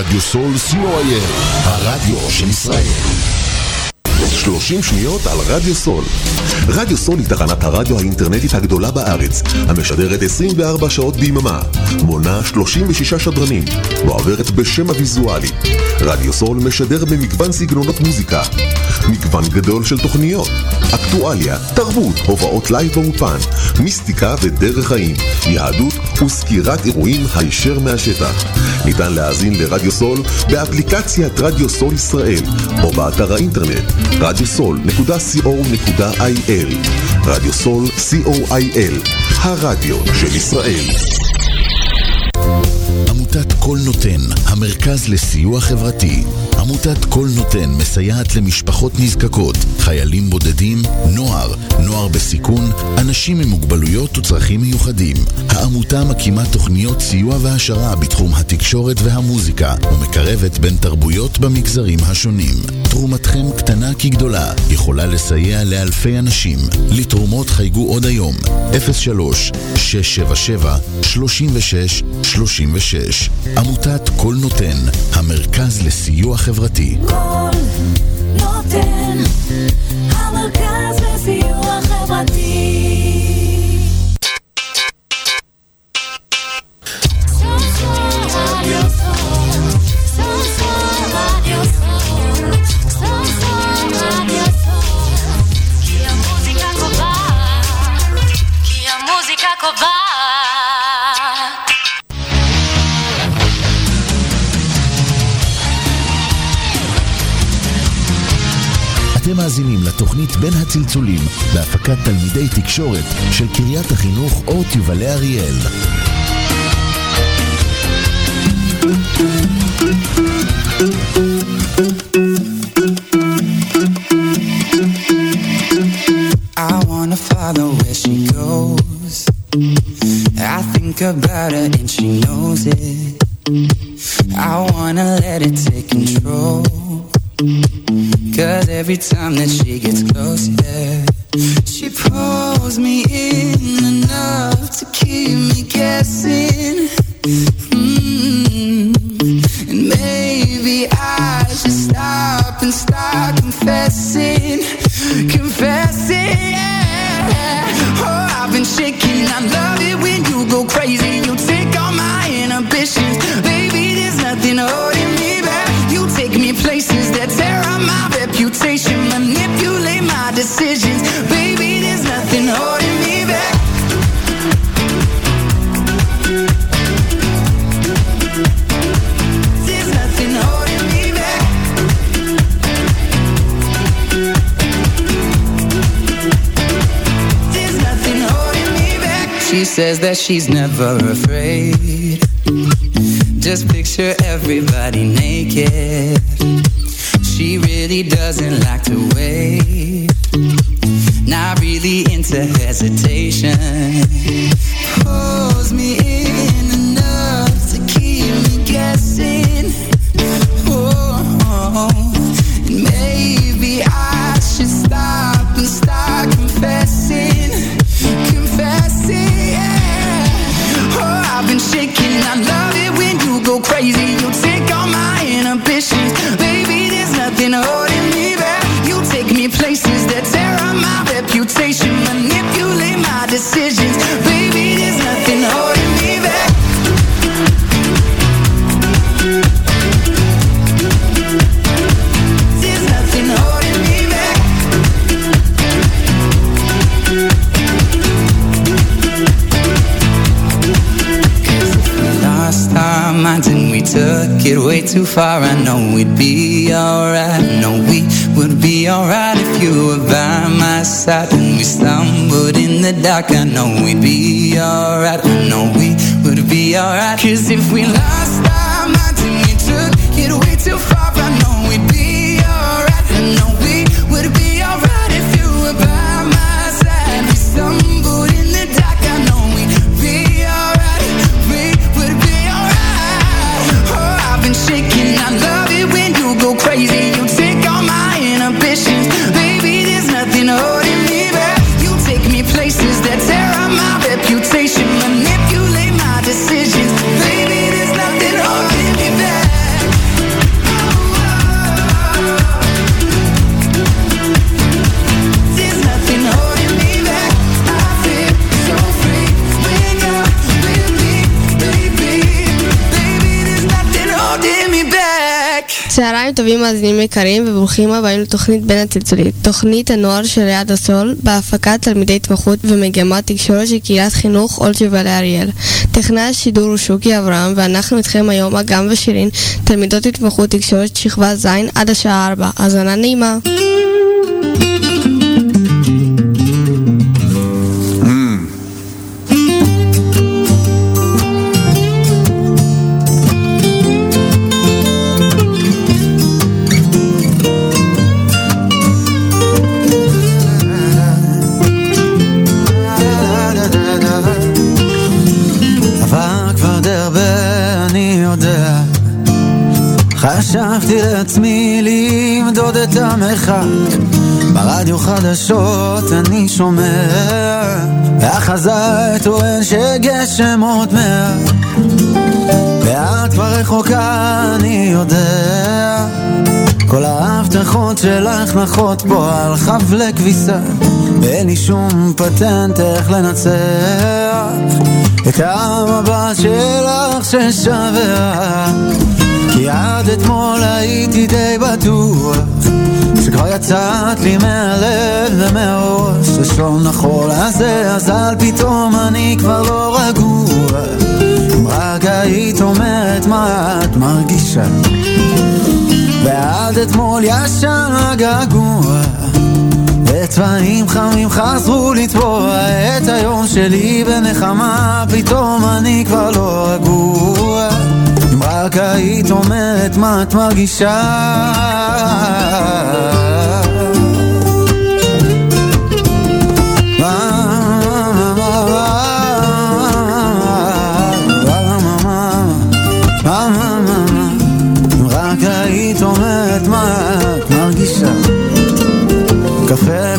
רדיו סול co.il, הרדיו של ישראל. 30 שניות על רדיו סול. רדיו סול היא תחנת הרדיו האינטרנטית הגדולה בארץ, המשדרת 24 שעות ביממה, מונה 36 שדרנים, ועוברת בשם הוויזואלי. רדיו סול משדר במגוון סגנונות מוזיקה, מגוון גדול של תוכניות, אקטואליה, תרבות, הופעות לייב באולפן, מיסטיקה ודרך חיים, יהדות וסקירת אירועים הישר מהשטח. ניתן להאזין לרדיו סול באפליקציית רדיו סול ישראל, או באתר האינטרנט radiosol.co.il רדיו co.il הרדיו של ישראל עמותת כל נותן, המרכז לסיוע חברתי. עמותת כל נותן מסייעת למשפחות נזקקות, חיילים בודדים, נוער, נוער בסיכון, אנשים עם מוגבלויות וצרכים מיוחדים. העמותה מקימה תוכניות סיוע והעשרה בתחום התקשורת והמוזיקה ומקרבת בין תרבויות במגזרים השונים. תרומתכם קטנה כגדולה, יכולה לסייע לאלפי אנשים. לתרומות חייגו עוד היום, 03-677-36-36. עמותת כל נותן, המרכז לסיוע חברתי. כל נותן, המרכז לסיוע חברתי. בין הצלצולים בהפקת תלמידי תקשורת של קריית החינוך אורט יובלי אריאל. About her and she knows it. I wanna let it take every time that she gets close, she's never afraid. Me places that tear up my reputation, manipulate my decisions, baby. There's nothing holding me back. There's nothing holding me back. Lost our minds and we took it way too far. I know we'd be alright. I know we would be alright if you were by my side. When we stumbled in the dark, I know we'd be alright. I know we would be alright. Cause if we lost our minds and we took it way too far, צהריים טובים מאזינים יקרים וברוכים הבאים לתוכנית בין הצלצולית, תוכנית הנוער של ליד הסול, בהפקת תלמידי התמחות ומגמת תקשורת של קהילת חינוך אולג'ה לאריאל. טכנאי השידור הוא שוקי אברהם ואנחנו איתכם היום אגם ושירין, תלמידות התמחות תקשורת שכבה ז' עד השעה 4. האזנה נעימה. את המרחק. ברדיו חדשות אני שומע, והחזאי טוען שגשם עוד מעט. ואת כבר רחוקה, אני יודע. כל ההבטחות שלך נחות פה על חבלי כביסה ואין לי שום פטנט איך לנצח את המבט שלך ששווה כי עד אתמול הייתי די בטוח שכבר יצאת לי מהלב ומהראש לשון החול הזה אז אל פתאום אני כבר לא רגוע. אם רק היית אומרת מה את מרגישה. ועד אתמול ישן הגעגוע. וצבעים חמים חזרו לטבוע. את היום שלי בנחמה פתאום אני כבר לא רגוע רק היית אומרת מה את מרגישה רק היית אומרת מה את מרגישה קפה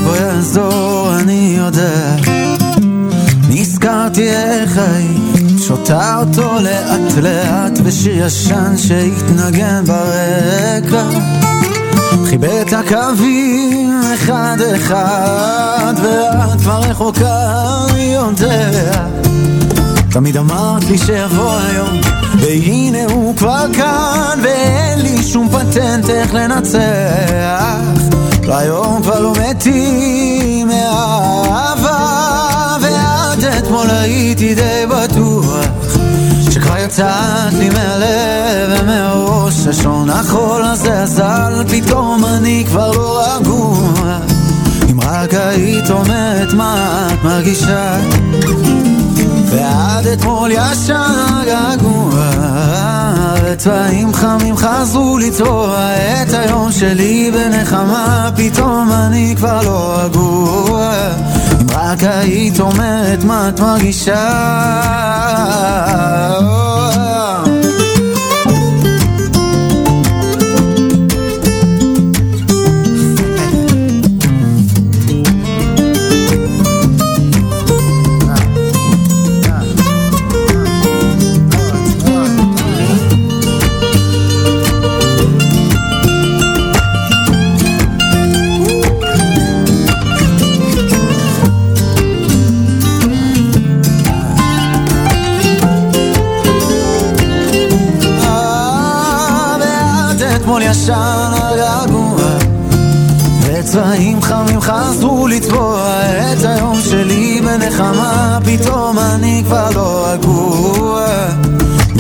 שותה אותו לאט לאט בשיר ישן שהתנגן ברקע. חיבר את הקווים אחד אחד ואת כבר רחוקה, אני יודע תמיד אמרת לי שיבוא היום והנה הוא כבר כאן ואין לי שום פטנט איך לנצח. והיום כבר לא מתים מאהבה ועד אתמול הייתי די שכבר יצאת לי מהלב ומראש השעון החול הזה אזל פתאום אני כבר לא רגוע אם רק היית אומרת מה את מרגישה. ועד אתמול ישן הגעגוע וצבעים חמים חזרו לצבוע את היום שלי בנחמה פתאום אני כבר לא רגוע רק היית אומרת מה את מרגישה ישן הגעגוע וצבעים חמים חזרו לצבוע את היום שלי בנחמה. פתאום אני כבר לא רגוע.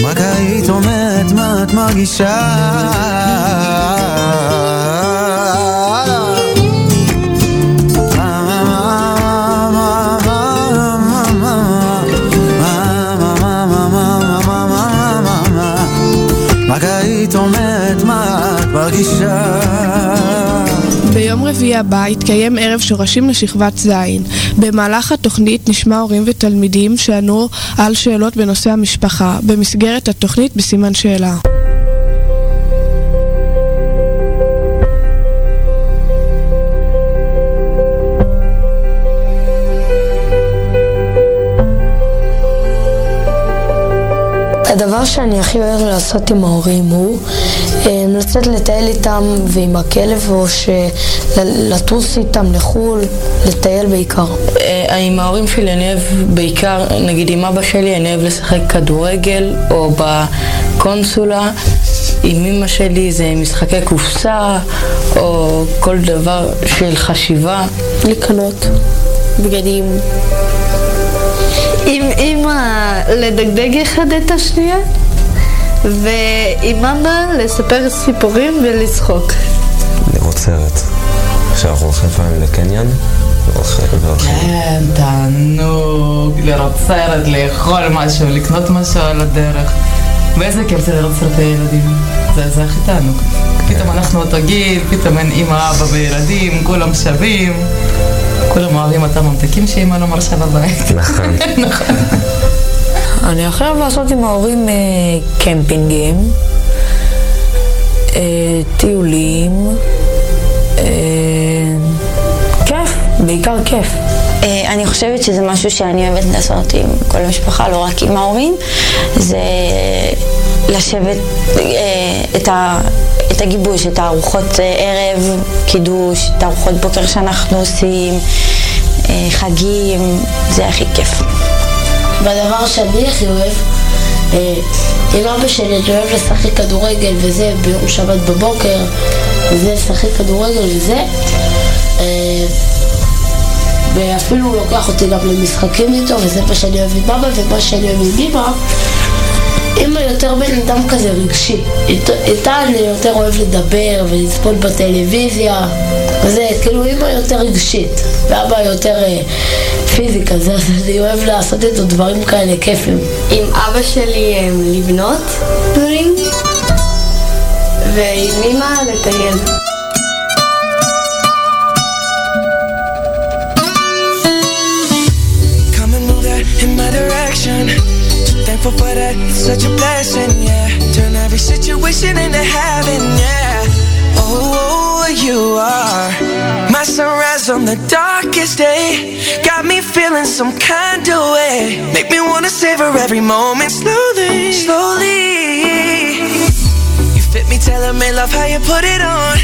רק היית אומרת? מה את מרגישה? רק מרגישה ביום רביעי הבא יתקיים ערב שורשים לשכבת ז'. במהלך התוכנית נשמע הורים ותלמידים שענו על שאלות בנושא המשפחה, במסגרת התוכנית בסימן שאלה. הדבר שאני הכי אוהב לעשות עם ההורים הוא אה, לצאת לטייל איתם ועם הכלב או לטוס איתם לחו"ל, לטייל בעיקר. אה, עם ההורים שלי אני אוהב בעיקר, נגיד עם אבא שלי אני אוהב לשחק כדורגל או בקונסולה. עם אמא שלי זה משחקי קופסה או כל דבר של חשיבה. לקנות בגדים. עם אמא לדגדג אחד את השנייה, ועם אבא לספר סיפורים ולצחוק. לראות סרט. כשאנחנו הולכים לפעמים לקניון, והולכים... והולכים. כן, תענוג, לראות סרט, לאכול משהו, לקנות משהו על הדרך. ואיזה כיף זה לראות סרטי ילדים. זה, זה הכי תענוג. פתאום אנחנו אותו גיל, פתאום אין אמא, אבא וילדים, כולם שווים. כולם אוהבים אותם ממתקים שאמא לא מרשה בבית. נכון. נכון. אני הכי אוהב לעשות עם ההורים אה, קמפינגים, אה, טיולים, אה, כיף, בעיקר כיף. אני חושבת שזה משהו שאני אוהבת לעשות עם כל המשפחה, לא רק עם ההורים, זה לשבת את, ה, את הגיבוש, את הארוחות אה, ערב, קידוש, את הארוחות בוקר שאנחנו עושים, אה, חגים, זה הכי כיף. והדבר שאני הכי אוהב, אה, עם אבא שלי אני אוהב לשחק כדורגל וזה ביום שבת בבוקר, וזה לשחק כדורגל וזה. אה, ואפילו הוא לוקח אותי גם למשחקים איתו, וזה מה שאני אוהב עם אבא ומה שאני אוהב עם אמא. אמא יותר בן אדם כזה רגשי. אית- איתה אני יותר אוהב לדבר ולצפות בטלוויזיה. וזה, כאילו אמא יותר רגשית, ואבא יותר אה, פיזי כזה, אז אני אוהב לעשות איתו דברים כאלה כיפים. עם אבא שלי הם לבנות דברים, ועם אמא לטייל. In my direction. Thankful for that, such a blessing, yeah. Turn every situation into heaven, yeah. Oh, oh, you are my sunrise on the darkest day. Got me feeling some kind of way. Make me wanna savor every moment slowly, slowly. You fit me, tailor made love how you put it on.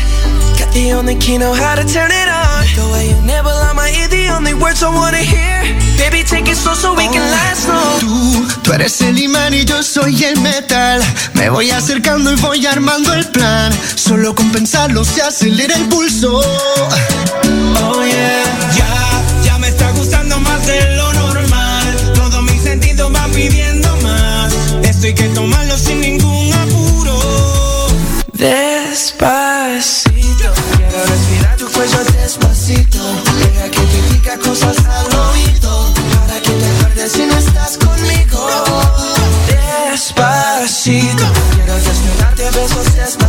Got the only key, know how to turn it on. The way you never lie my ear, the only words I wanna hear. Baby, take it slow so we can last long. Tú, tú eres el imán y yo soy el metal. Me voy acercando y voy armando el plan. Solo con pensarlo se acelera el pulso. Oh yeah, ya, ya me está gustando más de lo normal. Todos mis sentidos van pidiendo más. Esto hay que tomarlo sin ningún Despacito, quiero desnudar darte besos despacito.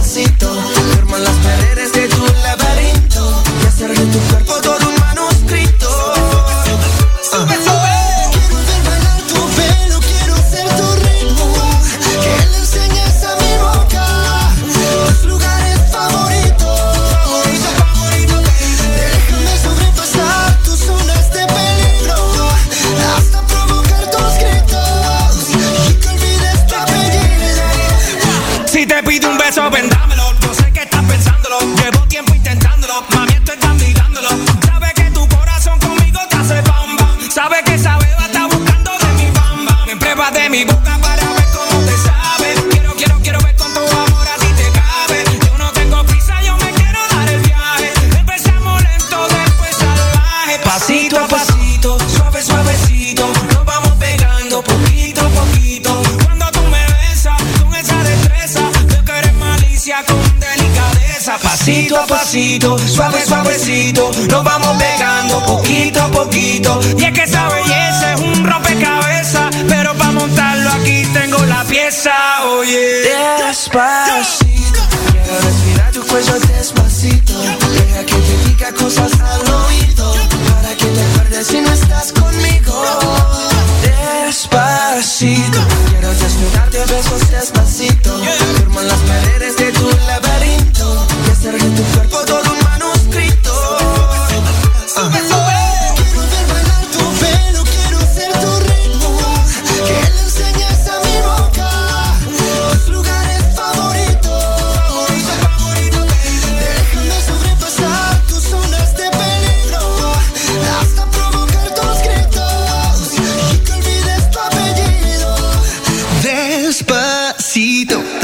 Y es que esa belleza es un rompecabezas. Pero para montarlo aquí tengo la pieza, oye. Despacito, quiero respirar tu cuello despacito. Deja que te diga cosas al oído. Para que te acuerdes si no estás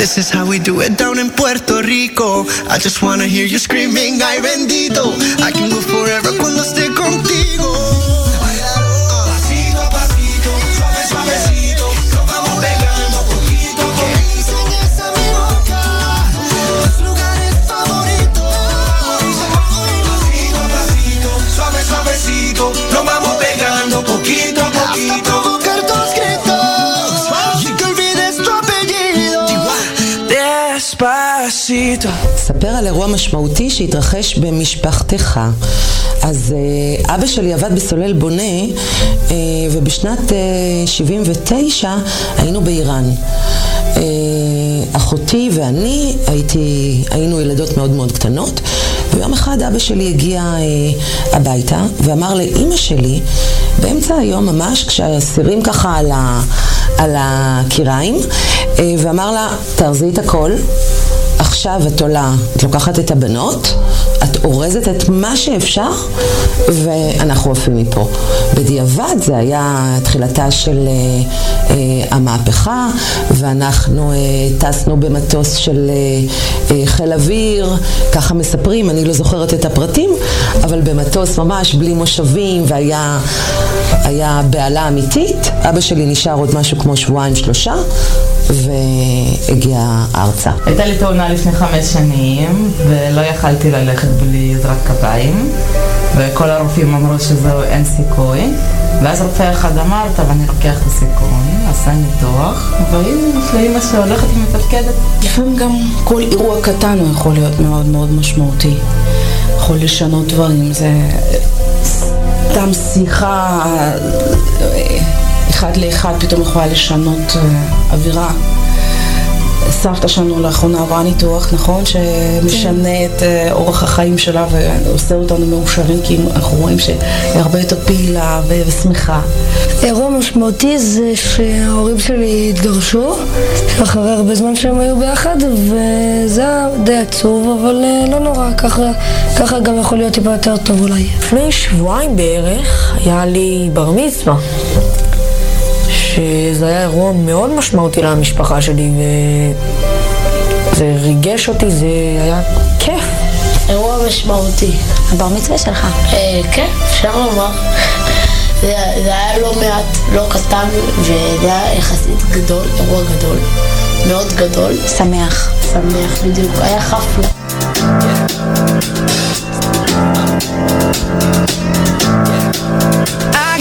This is how we do it down in Puerto Rico. I just wanna hear you screaming, ay bendito. I can go forever cuando esté contigo. Despacito. ספר על אירוע משמעותי שהתרחש במשפחתך. אז אה, אבא שלי עבד בסולל בונה, אה, ובשנת אה, 79 היינו באיראן. אה, אחותי ואני הייתי, היינו ילדות מאוד מאוד קטנות, ויום אחד אבא שלי הגיע אה, הביתה ואמר לאימא שלי, באמצע היום ממש, כשהאסירים ככה על, ה, על הקיריים, אה, ואמר לה, תארזי את הכל. עכשיו את עולה, את לוקחת את הבנות, את אורזת את מה שאפשר, ואנחנו עפים מפה. בדיעבד זה היה תחילתה של אה, אה, המהפכה, ואנחנו אה, טסנו במטוס של אה, אה, חיל אוויר, ככה מספרים, אני לא זוכרת את הפרטים, אבל במטוס ממש בלי מושבים, והיה היה בהלה אמיתית. אבא שלי נשאר עוד משהו כמו שבועיים שלושה, והגיע ארצה. הייתה לי תאונה לפני חמש שנים, ולא יכלתי ללכת בלי עזרת כפיים, וכל הרופאים אמרו שזהו, אין סיכוי. ואז רופא אחד אמר, טוב, אני לוקח את הסיכון, עשה ניתוח, והנה, יש לי אימא שהולכת ומתפקדת. לפעמים גם כל אירוע קטן הוא יכול להיות מאוד מאוד משמעותי. יכול לשנות דברים, זה סתם שיחה אה, אחד לאחד פתאום יכולה לשנות אה, אווירה. סבתא שלנו לאחרונה עברה ניתוח, נכון? שמשנה את אה, אורח החיים שלה ועושה אותנו מאושרים כי אנחנו רואים שהיא הרבה יותר פעילה ו- ושמחה. אירוע משמעותי זה שההורים שלי התגרשו, אחרי הרבה זמן שהם היו ביחד, וזה היה די עצוב, אבל אה, לא נורא, ככה, ככה גם יכול להיות טיפה יותר טוב אולי. לפני שבועיים בערך היה לי בר מצווה, שזה היה אירוע מאוד משמעותי למשפחה שלי, וזה ריגש אותי, זה היה כיף. אירוע משמעותי. הבר מצווה שלך. אה, כן, אפשר לומר. זה, זה היה לא מעט, לא קטן, וזה היה יחסית גדול, אירוע גדול. מאוד גדול. שמח. שמח, בדיוק. היה חפלה. I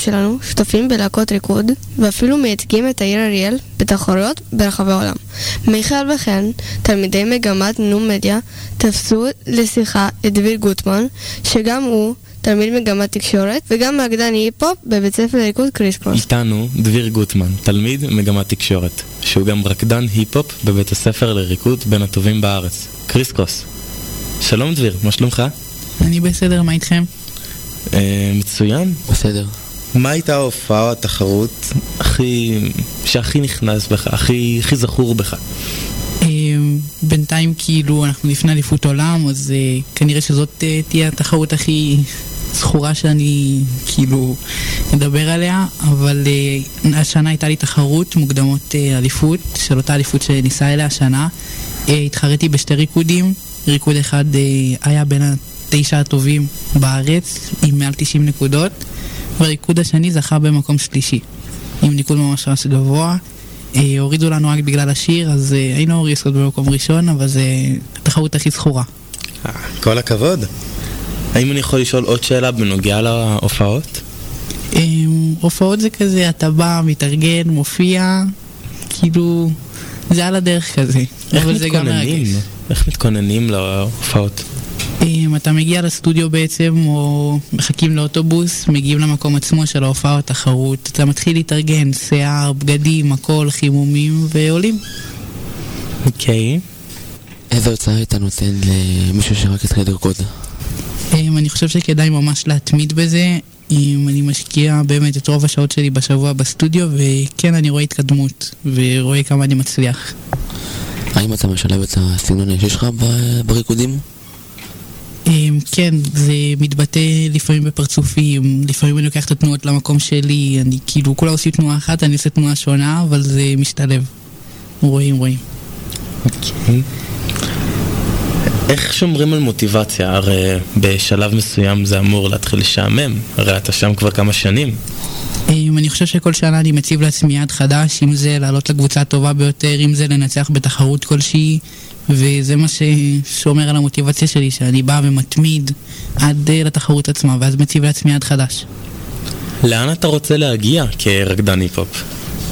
שלנו שותפים בלהקות ריקוד, ואפילו מייצגים את העיר אריאל בתחרויות ברחבי העולם. מיכאל וכן, תלמידי מגמת new media, תפסו לשיחה את דביר גוטמן, שגם הוא תלמיד מגמת תקשורת, וגם רקדן היפ-הופ בבית ספר לריקוד קריסקרוס. איתנו דביר גוטמן, תלמיד מגמת תקשורת, שהוא גם רקדן היפ-הופ בבית הספר לריקוד בין הטובים בארץ, קריסקרוס. שלום דביר, מה שלומך? אני בסדר, מה איתכם? אה, מצוין. בסדר. מה הייתה ההופעה או התחרות הכי... שהכי נכנס בך, הכי, הכי זכור בך? אמ, בינתיים כאילו אנחנו לפני אליפות עולם, אז אה, כנראה שזאת אה, תהיה התחרות הכי זכורה שאני כאילו אדבר עליה, אבל אה, השנה הייתה לי תחרות מוקדמות אה, אליפות, של אותה אליפות שניסה אליה השנה. אה, התחרתי בשתי ריקודים, ריקוד אחד אה, היה בין התשע הטובים בארץ, עם מעל 90 נקודות, והריקוד השני זכה במקום שלישי, עם ניקוד ממש ממש גבוה. אה, הורידו לנו רק בגלל השיר, אז אה, היינו אמורים לזכות במקום ראשון, אבל זה התחרות הכי זכורה. כל הכבוד. האם אני יכול לשאול עוד שאלה בנוגע להופעות? אה, הופעות זה כזה, אתה בא, מתארגן, מופיע, כאילו, זה על הדרך כזה, איך מתכוננים? איך מתכוננים להופעות? אם אתה מגיע לסטודיו בעצם, או מחכים לאוטובוס, מגיעים למקום עצמו של ההופעה או תחרות, אתה מתחיל להתארגן, שיער, בגדים, הכל, חימומים, ועולים. אוקיי. איזה הוצאה היית נותן למישהו שרק התחיל לרקוד? אם אני חושב שכדאי ממש להתמיד בזה. אם אני משקיע באמת את רוב השעות שלי בשבוע בסטודיו, וכן, אני רואה התקדמות, ורואה כמה אני מצליח. האם אתה משלב את הסגנון האישי שלך בריקודים? אמ, כן, זה מתבטא לפעמים בפרצופים, לפעמים אני לוקח את התנועות למקום שלי, אני כאילו, כולם עושים תנועה אחת, אני עושה תנועה שונה, אבל זה משתלב. רואים, רואים. אוקיי. איך שומרים על מוטיבציה? הרי בשלב מסוים זה אמור להתחיל לשעמם, הרי אתה שם כבר כמה שנים. אמ, אני חושב שכל שנה אני מציב לעצמי יעד חדש, אם זה לעלות לקבוצה הטובה ביותר, אם זה לנצח בתחרות כלשהי, וזה מה ששומר על המוטיבציה שלי, שאני בא ומתמיד עד אה, לתחרות עצמה, ואז מציב לעצמי יעד חדש. לאן אתה רוצה להגיע כרקדן היפ-הופ?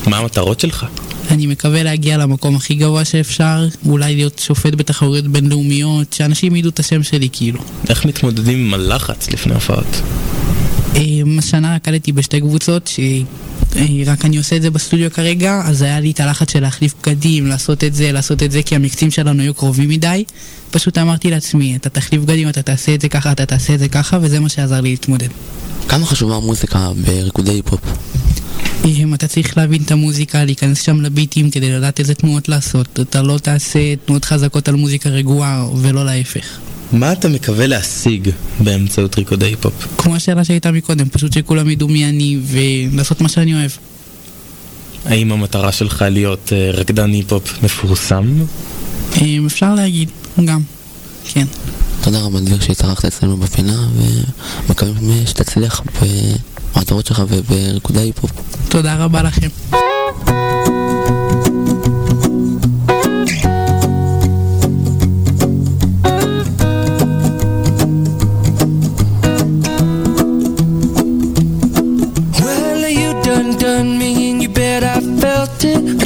מה המטרות שלך? אני מקווה להגיע למקום הכי גבוה שאפשר, אולי להיות שופט בתחרויות בינלאומיות, שאנשים ידעו את השם שלי כאילו. איך מתמודדים עם הלחץ לפני הופעות? אמ, השנה רקדתי בשתי קבוצות, שרק אני עושה את זה בסטודיו כרגע, אז היה לי את הלחץ של להחליף בגדים, לעשות את זה, לעשות את זה, כי המקצים שלנו היו קרובים מדי. פשוט אמרתי לעצמי, אתה תחליף בגדים, אתה תעשה את זה ככה, אתה תעשה את זה ככה, וזה מה שעזר לי להתמודד. כמה חשובה המוזיקה בריקודי היפ-הופ? אם אתה צריך להבין את המוזיקה, להיכנס שם לביטים כדי לדעת איזה תנועות לעשות. אתה לא תעשה תנועות חזקות על מוזיקה רגועה, ולא להפך. מה אתה מקווה להשיג באמצעות ריקודי היפ-הופ? כמו השאלה שהייתה מקודם, פשוט שכולם ידעו מי אני, ולעשות מה שאני אוהב. האם המטרה שלך להיות אה, רקדן היפ-הופ מפורסם? אם אפשר להגיד, גם, כן. תודה רבה דביר שהתארחת אצלנו בפינה, ומקווים שתצליח במטרות שלך ובריקודי היפ-הופ. תודה רבה לכם.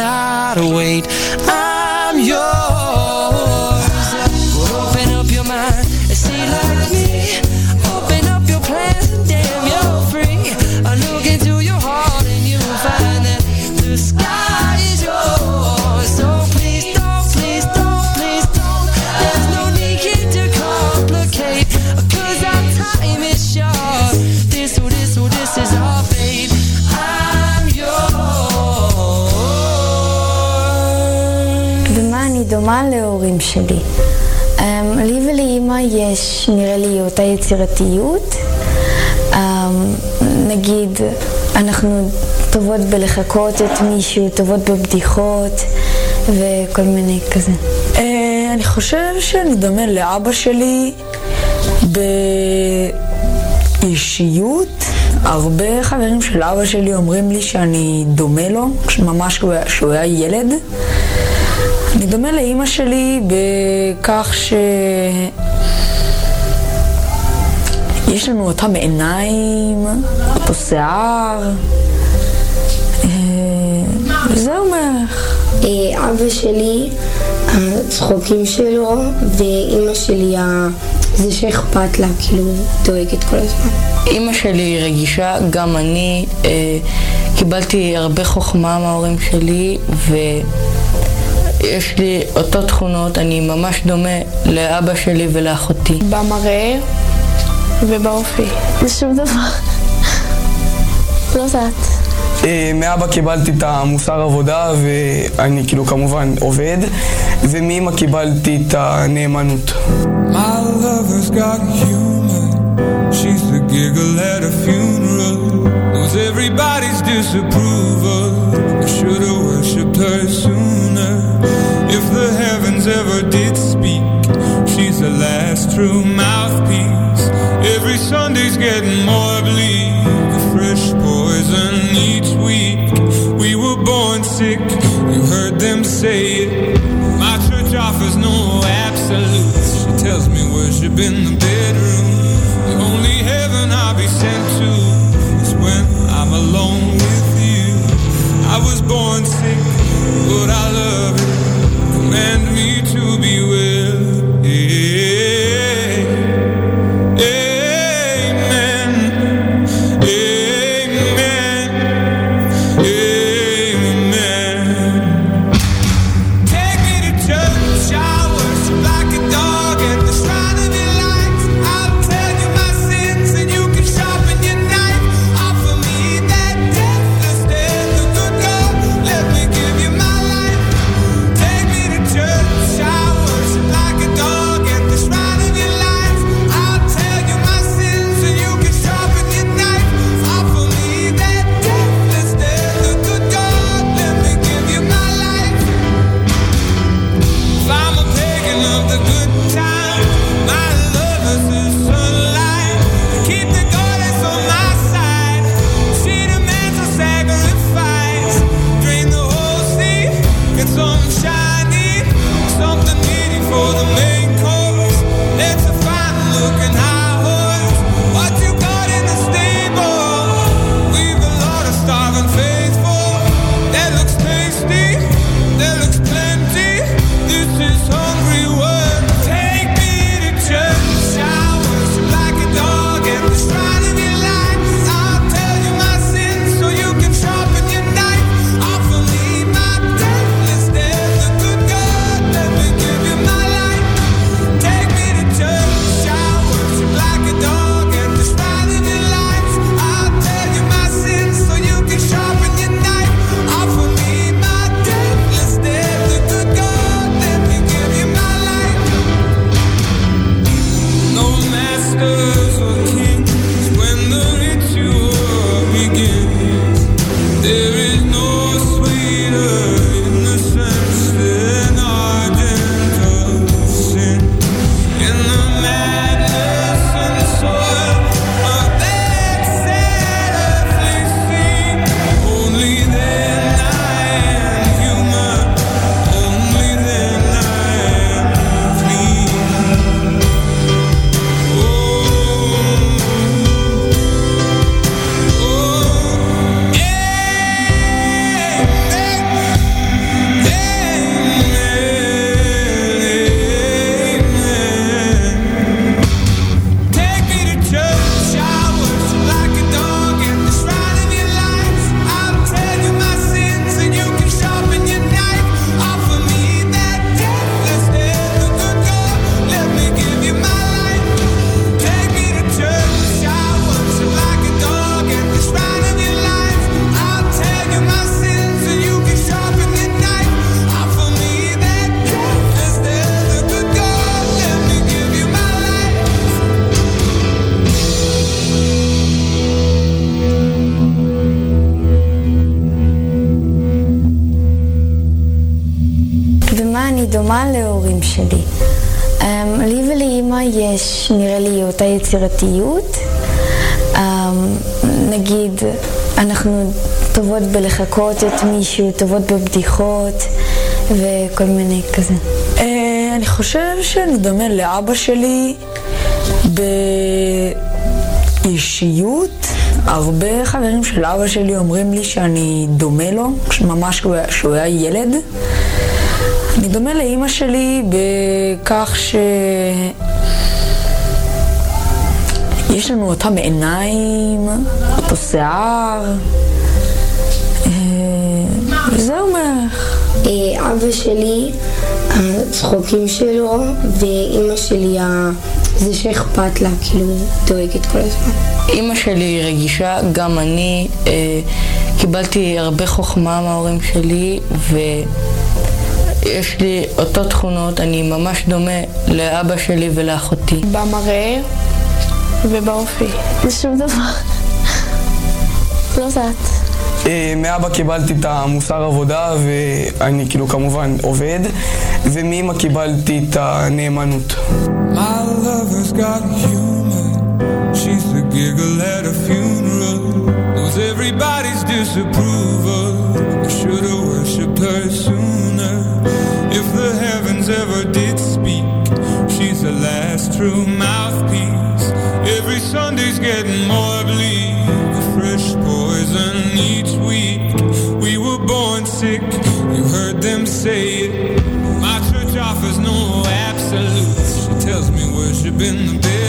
gotta wait. I שלי? Um, לי ולאימא יש, נראה לי, אותה יצירתיות. Um, נגיד, אנחנו טובות בלחקות את מישהו, טובות בבדיחות וכל מיני כזה. אה, אני חושב שאני דומה לאבא שלי באישיות. הרבה חברים של אבא שלי אומרים לי שאני דומה לו, ממש כשהוא היה ילד. אני דומה לאימא שלי בכך ש... יש לנו אותם עיניים, אותו שיער. אה, וזהו בערך. אבא שלי, הצחוקים שלו, ואימא שלי, זה שאכפת לה, כאילו, דואגת כל הזמן. אימא שלי רגישה, גם אני אה, קיבלתי הרבה חוכמה מההורים שלי ויש לי אותו תכונות, אני ממש דומה לאבא שלי ולאחותי. במראה ובאופי. בשום דבר. לא יודעת. אה, מאבא קיבלתי את המוסר עבודה, ואני כאילו כמובן עובד, ומאמא קיבלתי את הנאמנות. Everybody's disapproval. I should have worshipped her sooner. If the heavens ever did speak, she's the last true mouthpiece. Every Sunday's getting more bleak. A fresh poison each week. We were born sick. You heard them say it. My church offers no absolutes. She tells me worship in the bedroom. procurar. יש, נראה לי, אותה יצירתיות. אמ, נגיד, אנחנו טובות בלחקות את מישהו, טובות בבדיחות וכל מיני כזה. אה, אני חושב שאני דומה לאבא שלי באישיות. הרבה חברים של אבא שלי אומרים לי שאני דומה לו, ממש כשהוא היה ילד. אני דומה לאימא שלי בכך ש... יש לנו אותם עיניים, אותו שיער, אה, וזהו בערך. אה, אבא שלי, הצחוקים שלו, ואימא שלי, זה שאכפת לה, כאילו, דואגת כל הזמן. אימא שלי רגישה, גם אני אה, קיבלתי הרבה חוכמה מההורים שלי ויש לי אותו תכונות, אני ממש דומה לאבא שלי ולאחותי. במראה ובאופי. שום דבר. לא יודעת. אה, מאבא קיבלתי את המוסר עבודה ואני כאילו כמובן עובד ומאמא קיבלתי את הנאמנות. My lover's got humor. She's the giggle at a funeral. Knows everybody's disapproval. I should've worshipped her sooner. If the heavens ever did speak, she's the last true mouthpiece. Every Sunday's getting more bleak. Fresh poison each week. We were born sick. You heard them say it. My church offers no absolutes. She tells me worship in the bedroom.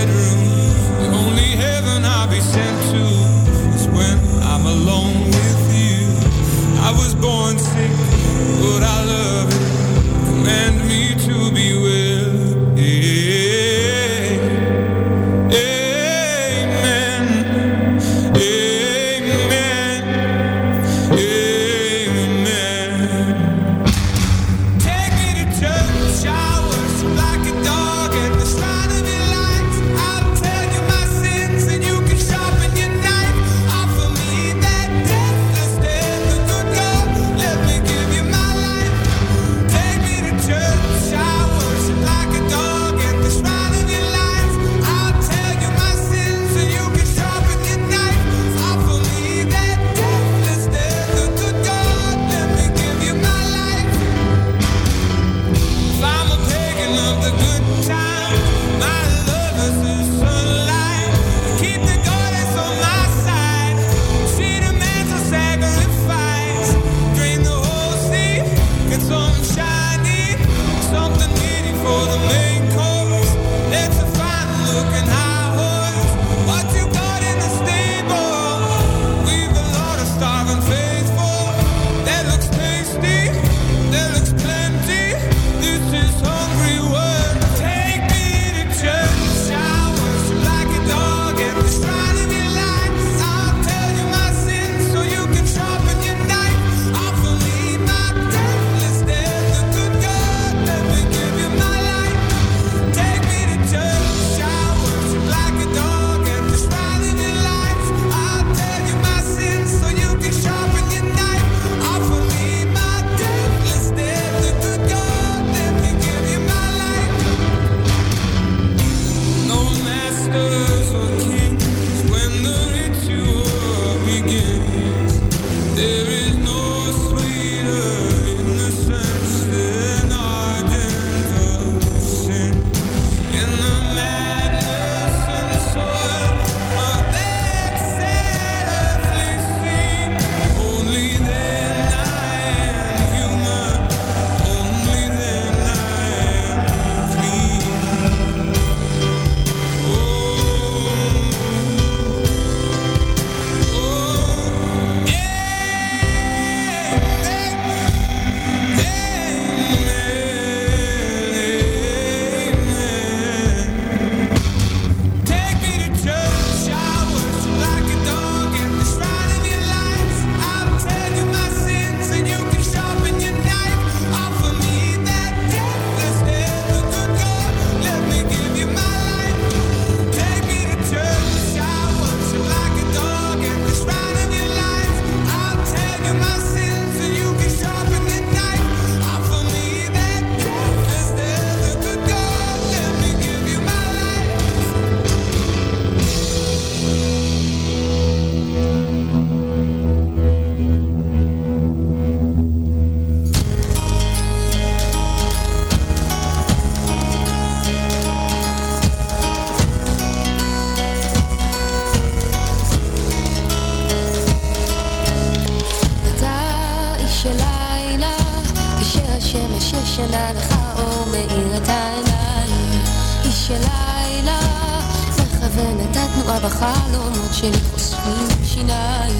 בחלומות שלי חושפים שיניים.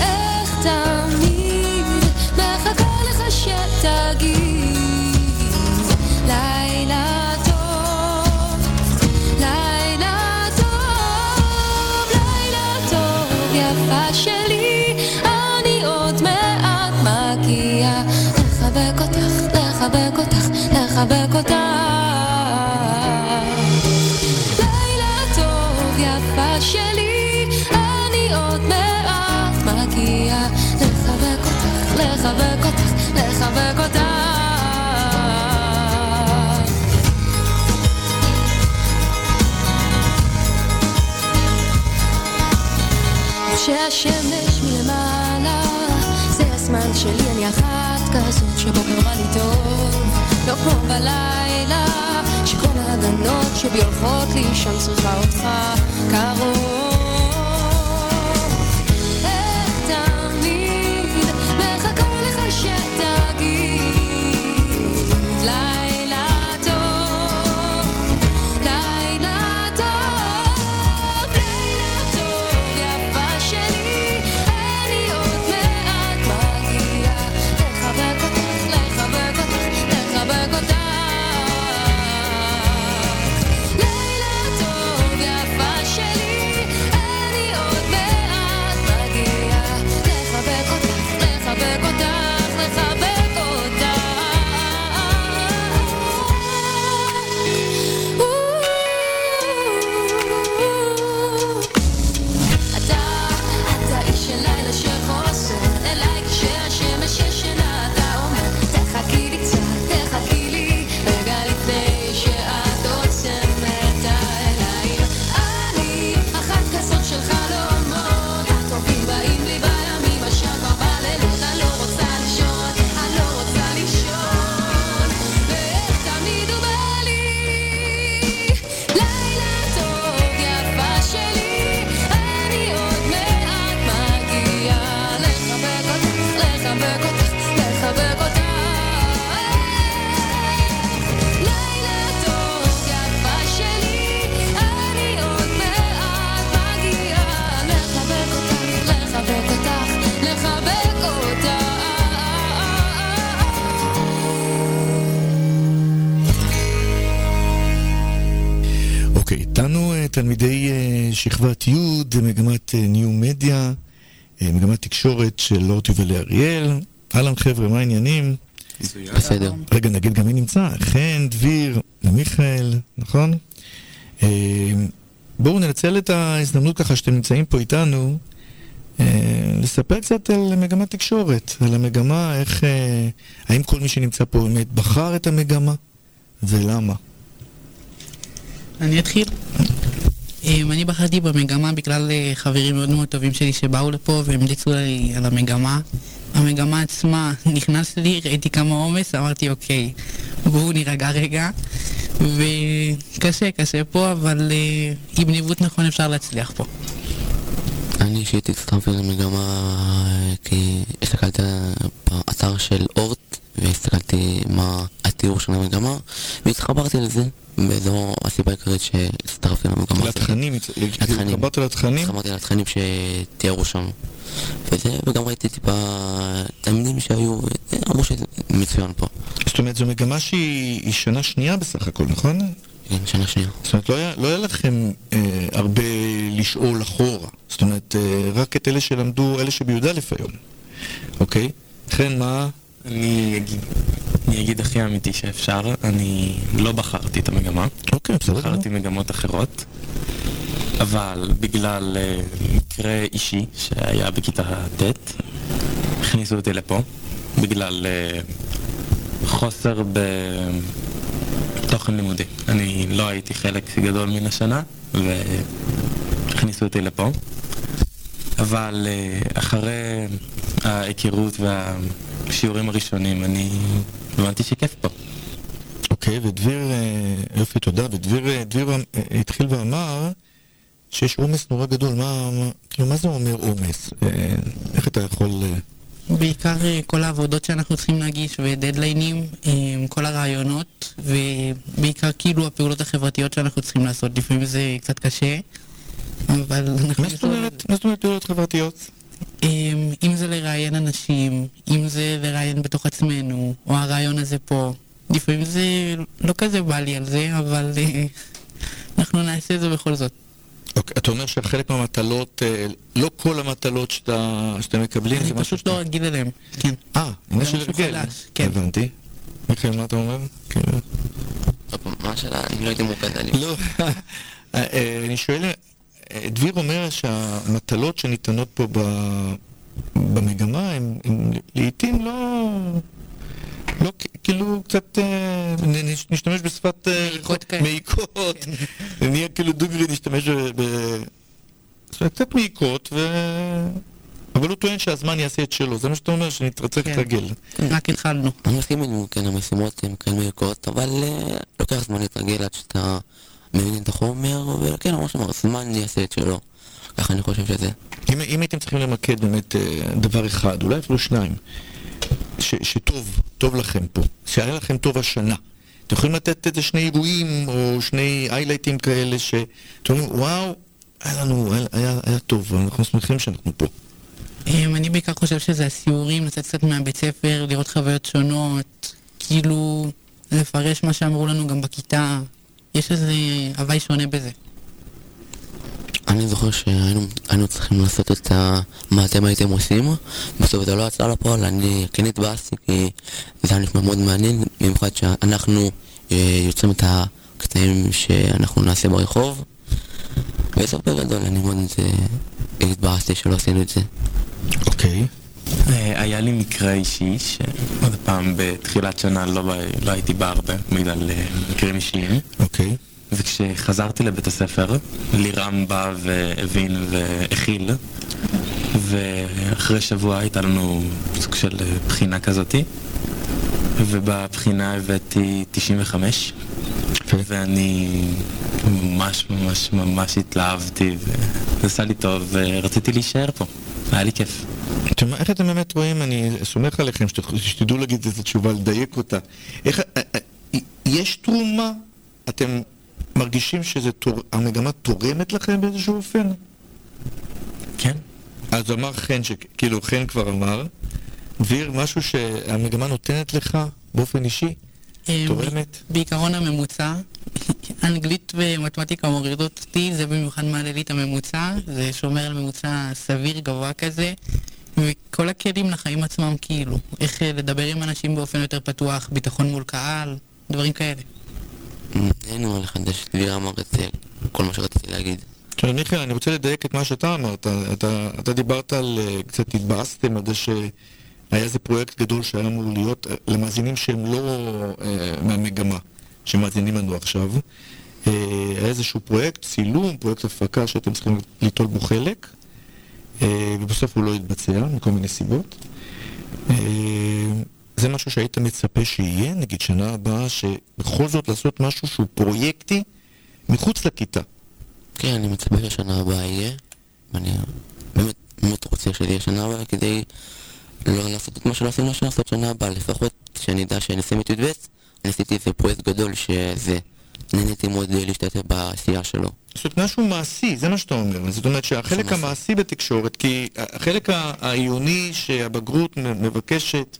איך תמיד מחכה לך שתגיד כשהשמש מלמעלה. זה הזמן שלי, אני אחת כזאת שבוקר בא לי טוב. לא כמו בלילה שכל ההגנות שבי הולכות לישון צריכה אותך קרוב מגמת אה, ניו מדיה, אה, מגמת תקשורת של אורט יובל אריאל. אהלן חבר'ה, מה העניינים? בסדר. רגע, נגיד גם מי נמצא? חן, דביר ומיכאל, נכון? אה, בואו ננצל את ההזדמנות ככה שאתם נמצאים פה איתנו, אה, לספר קצת על מגמת תקשורת, על המגמה, איך, אה, האם כל מי שנמצא פה באמת בחר את המגמה, ולמה? אני אתחיל. אמ, אני בחרתי במגמה בגלל אה, חברים מאוד מאוד טובים שלי שבאו לפה והמליצו לי על המגמה. המגמה עצמה, נכנס לי, ראיתי כמה עומס, אמרתי אוקיי, בואו נירגע רגע. וקשה, קשה פה, אבל אה, עם ניווט נכון אפשר להצליח פה. אני אישית הצטרפתי למגמה אה, כי הסתכלתי באתר של אורט והסתכלתי מה התיאור של המגמה והתחברתי לזה וזו הסיבה העיקרית שהצטרפתי למגמה. לתכנים. התחברת לתכנים? התחברתי לתכנים שתיארו שם וזה, וגם ראיתי טיפה תלמידים שהיו, אמרו שזה מצוין פה. זאת אומרת, זו מגמה שהיא היא שנה שנייה בסך הכל, נכון? כן, שנה שנייה. זאת אומרת, לא היה, לא היה לכם אה, הרבה לשאול אחורה. זאת אומרת, אה, רק את אלה שלמדו, אלה שבי"א היום. אוקיי? חן, מה? אני אגיד, אני אגיד הכי אמיתי שאפשר, אני לא בחרתי את המגמה. אוקיי, בסדר. בחרתי מגמות אחרות, אבל בגלל אה, מקרה אישי שהיה בכיתה ט', הכניסו אותי לפה, בגלל אה, חוסר בתוכן לימודי. אני לא הייתי חלק גדול מן השנה, והכניסו אותי לפה. אבל אה, אחרי ההיכרות והשיעורים הראשונים, אני הבנתי שכיף פה. אוקיי, ודביר, אה, יופי, תודה. ודביר אה, דביר, אה, התחיל ואמר שיש עומס נורא גדול. מה, מה, כאילו, מה זה אומר עומס? איך אתה יכול... בעיקר כל העבודות שאנחנו צריכים להגיש ודדליינים, כל הרעיונות, ובעיקר כאילו הפעולות החברתיות שאנחנו צריכים לעשות. לפעמים זה קצת קשה, אבל אנחנו... מה זאת אומרת פעולות חברתיות? אה, אם זה לראיין אנשים, אם זה לראיין בתוך עצמנו, או הרעיון הזה פה. לפעמים זה לא כזה בא לי על זה, אבל אה, אנחנו נעשה את זה בכל זאת. אוקיי, אתה אומר שחלק מהמטלות, אה, לא כל המטלות שאתה, שאתם מקבלים, אני זה משהו פשוט לא רגיל אליהם, כן. אה, זה משהו. חדש, כן. הבנתי. מיכאל, מה אתה אומר? כאילו... מה השאלה? אני לא הייתי עלי. לא, אה, אני שואל, דביר אומר שהמטלות שניתנות פה ב- במגמה הן לעיתים לא... לא, כאילו קצת, אה, נשתמש בשפת... אה, מעיקות. נהיה כאילו דוגרי, נשתמש ב... זאת אומרת, קצת מעיקות, ו... אבל הוא טוען שהזמן יעשה את שלו, זה מה שאתה אומר, שנתרצק כן. להתרגל. רק התחלנו. אני מסכים עם כן, המשימות הן כן מעיקות, אבל אה, לוקח זמן להתרגל עד שאתה מבין את החומר, וכן, ממש אמר, זמן יעשה את שלו. ככה אני חושב שזה. אם, אם הייתם צריכים למקד באמת אה, דבר אחד, אולי אפילו שניים, ש, שטוב, טוב לכם פה, שהיה לכם טוב השנה, אתם יכולים לתת איזה שני אירועים או שני איילייטים כאלה שאתם אומרים, וואו, היה לנו, היה, היה, היה טוב, אנחנו שמחים שאנחנו פה. אמ, אני בעיקר חושב שזה הסיורים, לצאת קצת מהבית ספר, לראות חוויות שונות, כאילו לפרש מה שאמרו לנו גם בכיתה. יש איזה הוואי שונה בזה. אני זוכר שהיינו היינו צריכים לעשות את ה... מה אתם הייתם עושים, בסוף זה לא יצא לפועל, אני כן התבאסתי כי זה היה נשמע מאוד מעניין, במיוחד שאנחנו אה, יוצרים את הקטעים שאנחנו נעשה ברחוב, בסוף בגדול אני מאוד אה, התבאסתי שלא עשינו את זה. אוקיי. אה, היה לי מקרה אישי, שעוד פעם בתחילת שנה לא, לא הייתי בא הרבה בגלל אה, מקרים אישיים. אוקיי. וכשחזרתי לבית הספר, לירם בא והבין והכיל, ואחרי שבוע הייתה לנו סוג של אה, בחינה כזאתי, ובבחינה הבאתי 95, ואני ממש ממש ממש התלהבתי, וזה עשה לי טוב, ורציתי להישאר פה, היה לי כיף. תשמע, איך אתם באמת רואים, אני סומך עליכם שת- שתדעו להגיד איזו תשובה, לדייק אותה. איך, אה, אה, יש תרומה? אתם מרגישים שהמגמה תורמת לכם באיזשהו אופן? כן. אז אמר חן, כאילו חן כבר אמר, דביר, משהו שהמגמה נותנת לך באופן אישי? אמ, תורמת? בעיקרון הממוצע, אנגלית ומתמטיקה מורידות אותי, זה במיוחד מעלה לי את הממוצע, זה שומר על ממוצע סביר גבוה כזה, וכל הכלים לחיים עצמם כאילו, איך אה, לדבר עם אנשים באופן יותר פתוח, ביטחון מול קהל, דברים כאלה. אין לי מה לחדש, דביר אמר את זה, כל מה שרציתי להגיד. עכשיו, מיכאל, אני רוצה לדייק את מה שאתה אמרת. אתה, דיברת על, אה, קצת התבאסתם על זה שהיה איזה פרויקט גדול שהיה אמור להיות, אה, למאזינים שהם לא אה, מהמגמה, שמאזינים לנו עכשיו. אה, היה איזשהו פרויקט, צילום, פרויקט הפקה שאתם צריכים ליטול בו חלק, אה, ובסוף הוא לא התבצע, מכל מיני סיבות. אה, זה משהו שהיית מצפה שיהיה, נגיד שנה הבאה, שבכל זאת לעשות משהו שהוא פרויקטי מחוץ לכיתה. כן, אני מצפה שהשנה הבאה יהיה, ואני באמת, באמת רוצה שזה שנה הבאה כדי לא לעשות את מה שלא עשינו לעשות שנה הבאה, לפחות שאני אדע שאני אסיים את י"ב, עשיתי איזה פרויקט גדול שזה, נהניתי מאוד להשתתף בעשייה שלו. זאת אומרת, משהו מעשי, זה מה שאתה אומר. זאת אומרת שהחלק המעשי בתקשורת, כי החלק העיוני שהבגרות מבקשת,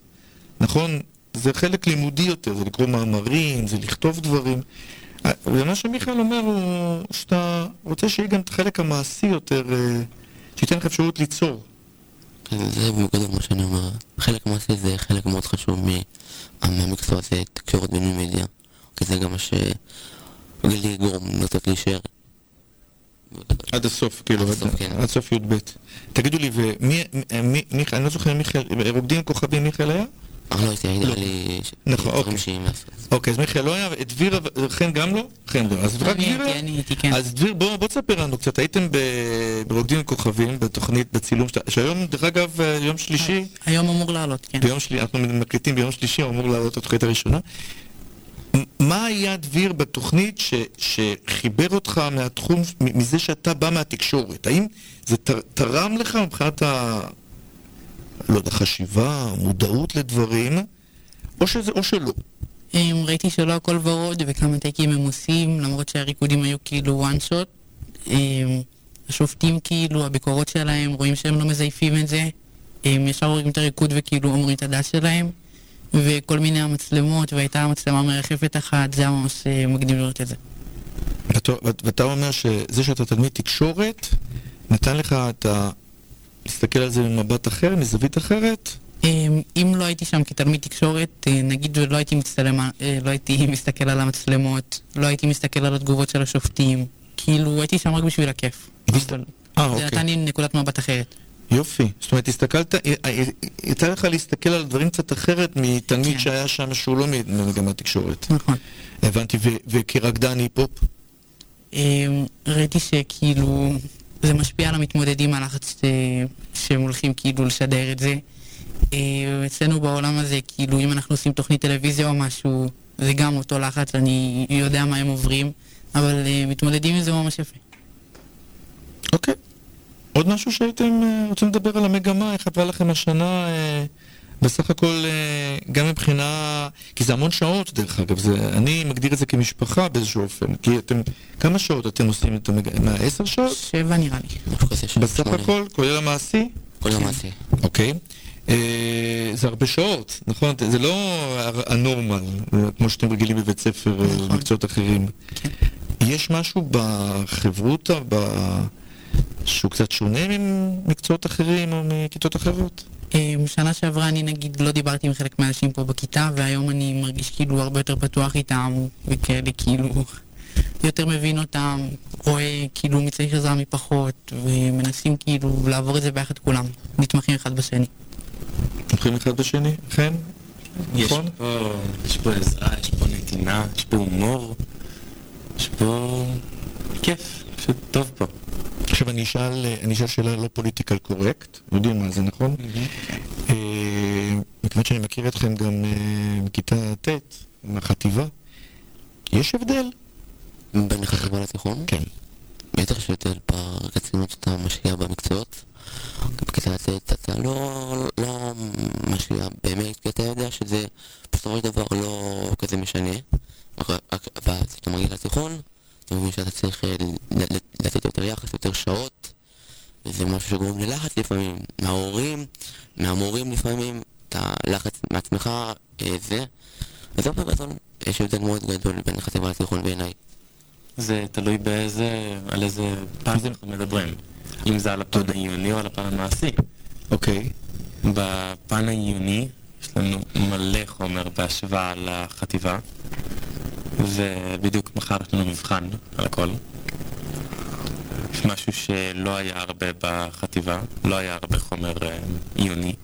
נכון, זה חלק לימודי יותר, זה לקרוא מאמרים, זה לכתוב דברים. אה, ומה שמיכאל אומר הוא שאתה רוצה שיהיה גם את החלק המעשי יותר, אה, שייתן לך אפשרות ליצור. כן, זה בגדול מה שאני אומר. חלק מעשי זה חלק מאוד חשוב מהמקצוע הזה, תקשורת בין מדיה. כי זה גם מה שלי יגרום לרצות להישאר. עד הסוף, כאילו, עד הסוף, כן. עד סוף י"ב. תגידו לי, ומי, מי- מיכאל, אני לא זוכר, מיכאל, רוקדים כוכבים מיכאל היה? אה, לא הייתי, היה לי נכון, דברים אוקיי. לעשות. אוקיי, אז מיכאל לא היה, את דביר, חן גם לא? חן לא. אז רק דביר? אני הייתי, כן. אז דביר, בוא בוא תספר לנו קצת, הייתם ברוקדים כוכבים, בתוכנית, בצילום, שהיום, דרך אגב, אה, יום שלישי, היום אמור לעלות, כן. ביום שלישי, אנחנו מקליטים ביום שלישי, אמור לעלות התוכנית הראשונה. מה היה דביר בתוכנית ש, שחיבר אותך מהתחום, מזה שאתה בא מהתקשורת? האם זה תר, תרם לך מבחינת ה... לא יודע, חשיבה, מודעות לדברים, או שזה או שלא. אמ, ראיתי שלא הכל ורוד וכמה טייקים הם עושים, למרות שהריקודים היו כאילו one shot. אמ, השופטים כאילו, הביקורות שלהם, רואים שהם לא מזייפים את זה. הם ישר רואים את הריקוד וכאילו אומרים את הדס שלהם. וכל מיני המצלמות, והייתה מצלמה מרחפת אחת, זה היה ממש אה, מגניב לראות את זה. ואתה אומר שזה שאתה תלמיד תקשורת, נתן לך את ה... להסתכל על זה ממבט אחר, מזווית אחרת? אמ, אם לא הייתי שם כתלמיד תקשורת, אה, נגיד ולא הייתי מצטלם, אה, לא הייתי מסתכל על המצלמות, לא הייתי מסתכל על התגובות של השופטים, כאילו הייתי שם רק בשביל הכיף. אבל אה, זה אוקיי. נתן לי נקודת מבט אחרת. יופי. זאת אומרת, הסתכלת, יצא לך להסתכל על דברים קצת אחרת מתלמיד שהיה שם שהוא לא ממגמת תקשורת. נכון. הבנתי, וכרקדן היפ-הופ? אמ, ראיתי שכאילו זה משפיע על המתמודדים הלחץ אה, שהם הולכים כאילו לשדר את זה. אה, אצלנו בעולם הזה, כאילו אם אנחנו עושים תוכנית טלוויזיה או משהו, זה גם אותו לחץ, אני יודע מה הם עוברים, אבל אה, מתמודדים עם זה ממש יפה. אוקיי. עוד משהו שהייתם אה, רוצים לדבר על המגמה, איך עברה לכם השנה? בסך הכל, אה, גם מבחינה... כי זה המון שעות, דרך אגב. זה, אני מגדיר את זה כמשפחה באיזשהו אופן. כי אתם... כמה שעות אתם עושים את המגמה? מה, עשר שעות? שבע נראה לי. בסך הכל, כולל המעשי? כולל המעשי. אוקיי. אה, זה הרבה שעות, נכון? זה לא הנורמל, כמו שאתם רגילים בבית ספר אה, במקצועות אחרים. יש משהו בחברותה, ב- שהוא קצת שונה ממקצואות אחרים או מכיתות אחרות? אמ, שנה שעברה אני נגיד לא דיברתי עם חלק מהאנשים פה בכיתה, והיום אני מרגיש כאילו הרבה יותר פתוח איתם, וכאלה כאילו יותר מבין אותם, רואה כאילו מי צריך עזרה מפחות, ומנסים כאילו לעבור את זה ביחד כולם, נתמכים אחד בשני. הולכים אחד בשני? יש נכון? פה, יש פה עזרה, יש פה נתינה, יש פה הומור, יש פה כיף, פשוט טוב פה. עכשיו אני אשאל, אני אשאל שאלה לא פוליטיקל קורקט, יודעים מה זה נכון? אה, מכיוון שאני מכיר אתכם גם אה, מכיתה ט', מהחטיבה, יש הבדל? בין החטיבה לתיכון? כן. בטח שיותר ברצינות שאתה משקיע במקצועות. בכיתה ט' אתה לא, לא משקיע באמת, כי אתה יודע שזה בסופו של דבר לא כזה משנה. רק- רק- ואז כשאתה מגיע לתיכון, אתה מבין שאתה צריך אה, ל- ל- לתת יותר יחס, יותר שעות, וזה משהו שגורם ללחץ לפעמים, מההורים, מהמורים לפעמים, את הלחץ מעצמך, אה, זה. אז לא בגדול, יש הבדל מאוד גדול בין החטיבה לתיכון בעיניי. זה תלוי באיזה, על איזה פן אנחנו מדברים. אם זה על הפן העיוני או על הפן המעשי. אוקיי. בפן העיוני יש לנו מלא חומר בהשוואה לחטיבה, ובדיוק מחר יש לנו מבחן על הכל. יש משהו שלא היה הרבה בחטיבה, לא היה הרבה חומר אה, עיוני,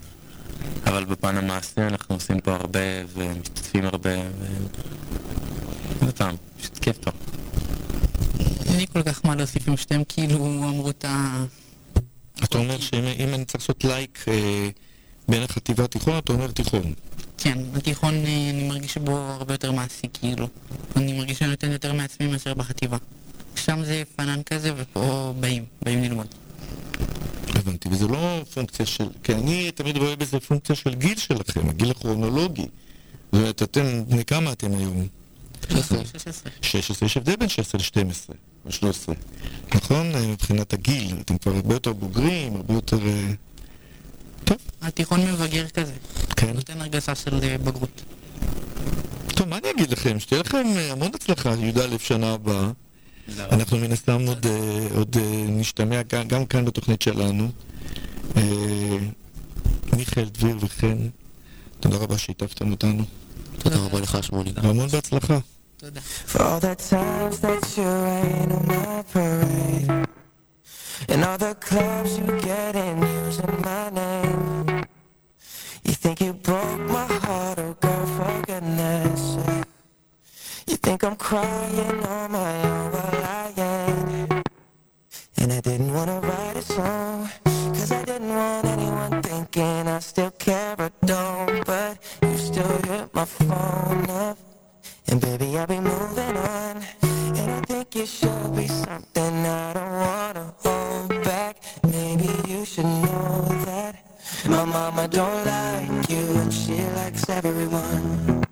אבל בפן המעשי אנחנו עושים פה הרבה ומשתתפים הרבה, ו... עוד פעם, פשוט כיף פה. אין לי כל כך מה להוסיף אם שאתם כאילו אמרו את ה... אתה אומר שאם אם אני צריך לעשות לייק אה, בין החטיבה לתיכון, אתה אומר תיכון. כן, בתיכון אה, אני מרגיש בו הרבה יותר מעשי, כאילו. אני מרגיש שאני נותן יותר מעצמי מאשר בחטיבה. שם זה פנן כזה, ופה באים, באים ללמוד. הבנתי, וזה לא פונקציה של... כי אני תמיד רואה בזה פונקציה של גיל שלכם, הגיל הכרונולוגי. זאת אומרת, אתם, בני כמה אתם היום? 16. 16, יש הבדל בין 16 ל-12 או 13, נכון? אה, מבחינת הגיל, אתם כבר הרבה יותר בוגרים, הרבה יותר... התיכון מבגר כזה. כן. נותן הרגשה של אה, בגרות. טוב, מה אני אגיד לכם? שתהיה לכם אה, המון הצלחה, י"א שנה הבאה. אנחנו מן הסתם עוד, אה, עוד נשתמע גם, גם כאן בתוכנית שלנו. מיכאל דביר וחן, תודה רבה שהטפתם אותנו. תודה רבה לך, שמולי. והמון בהצלחה. For And all the clubs you get in using my name. You think you broke my heart, oh girl, for goodness sake. You think I'm crying on my own, well I ain't And I didn't wanna write a song Cause I didn't want anyone thinking I still care or don't. But you still hit my phone up and baby, I'll be moving on. And I think you should be Mama don't like you and she likes everyone.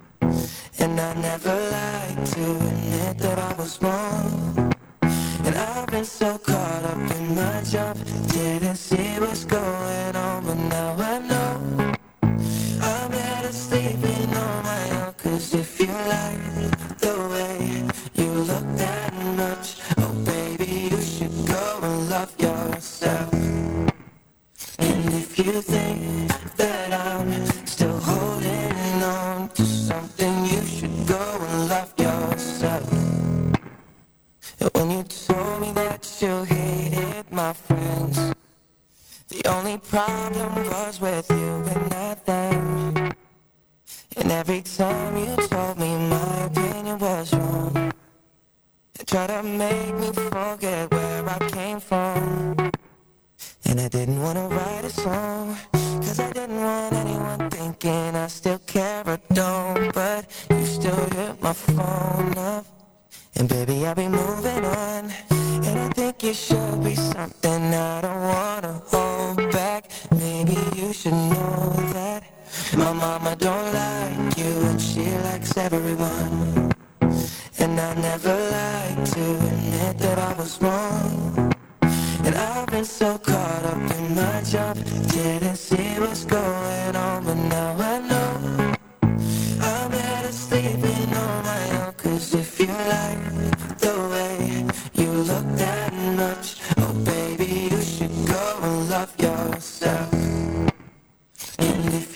And I never like to admit that I was wrong. And I've been so caught up in my job, didn't see what's going on.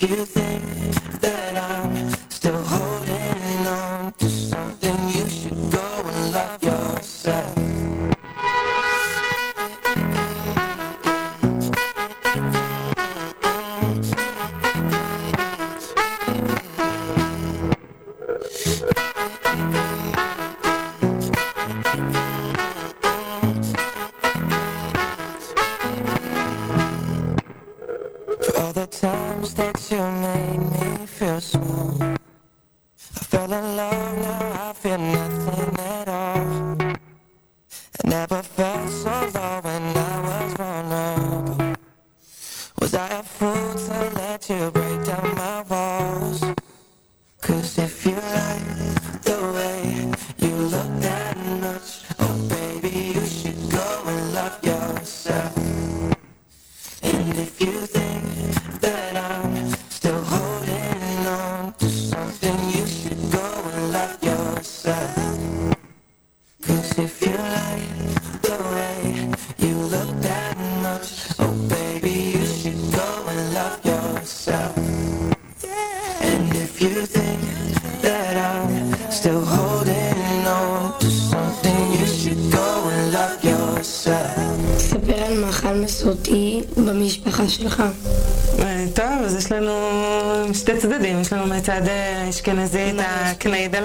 do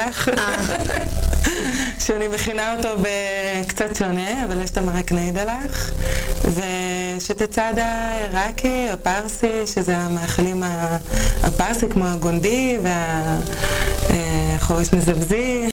המרק, שאני מכינה אותו בקצת שונה, אבל יש את המרק ניידלח, ושתצד העיראקי, הפרסי, שזה המאכלים הפרסי כמו הגונדי והחורש אה, מזבזי.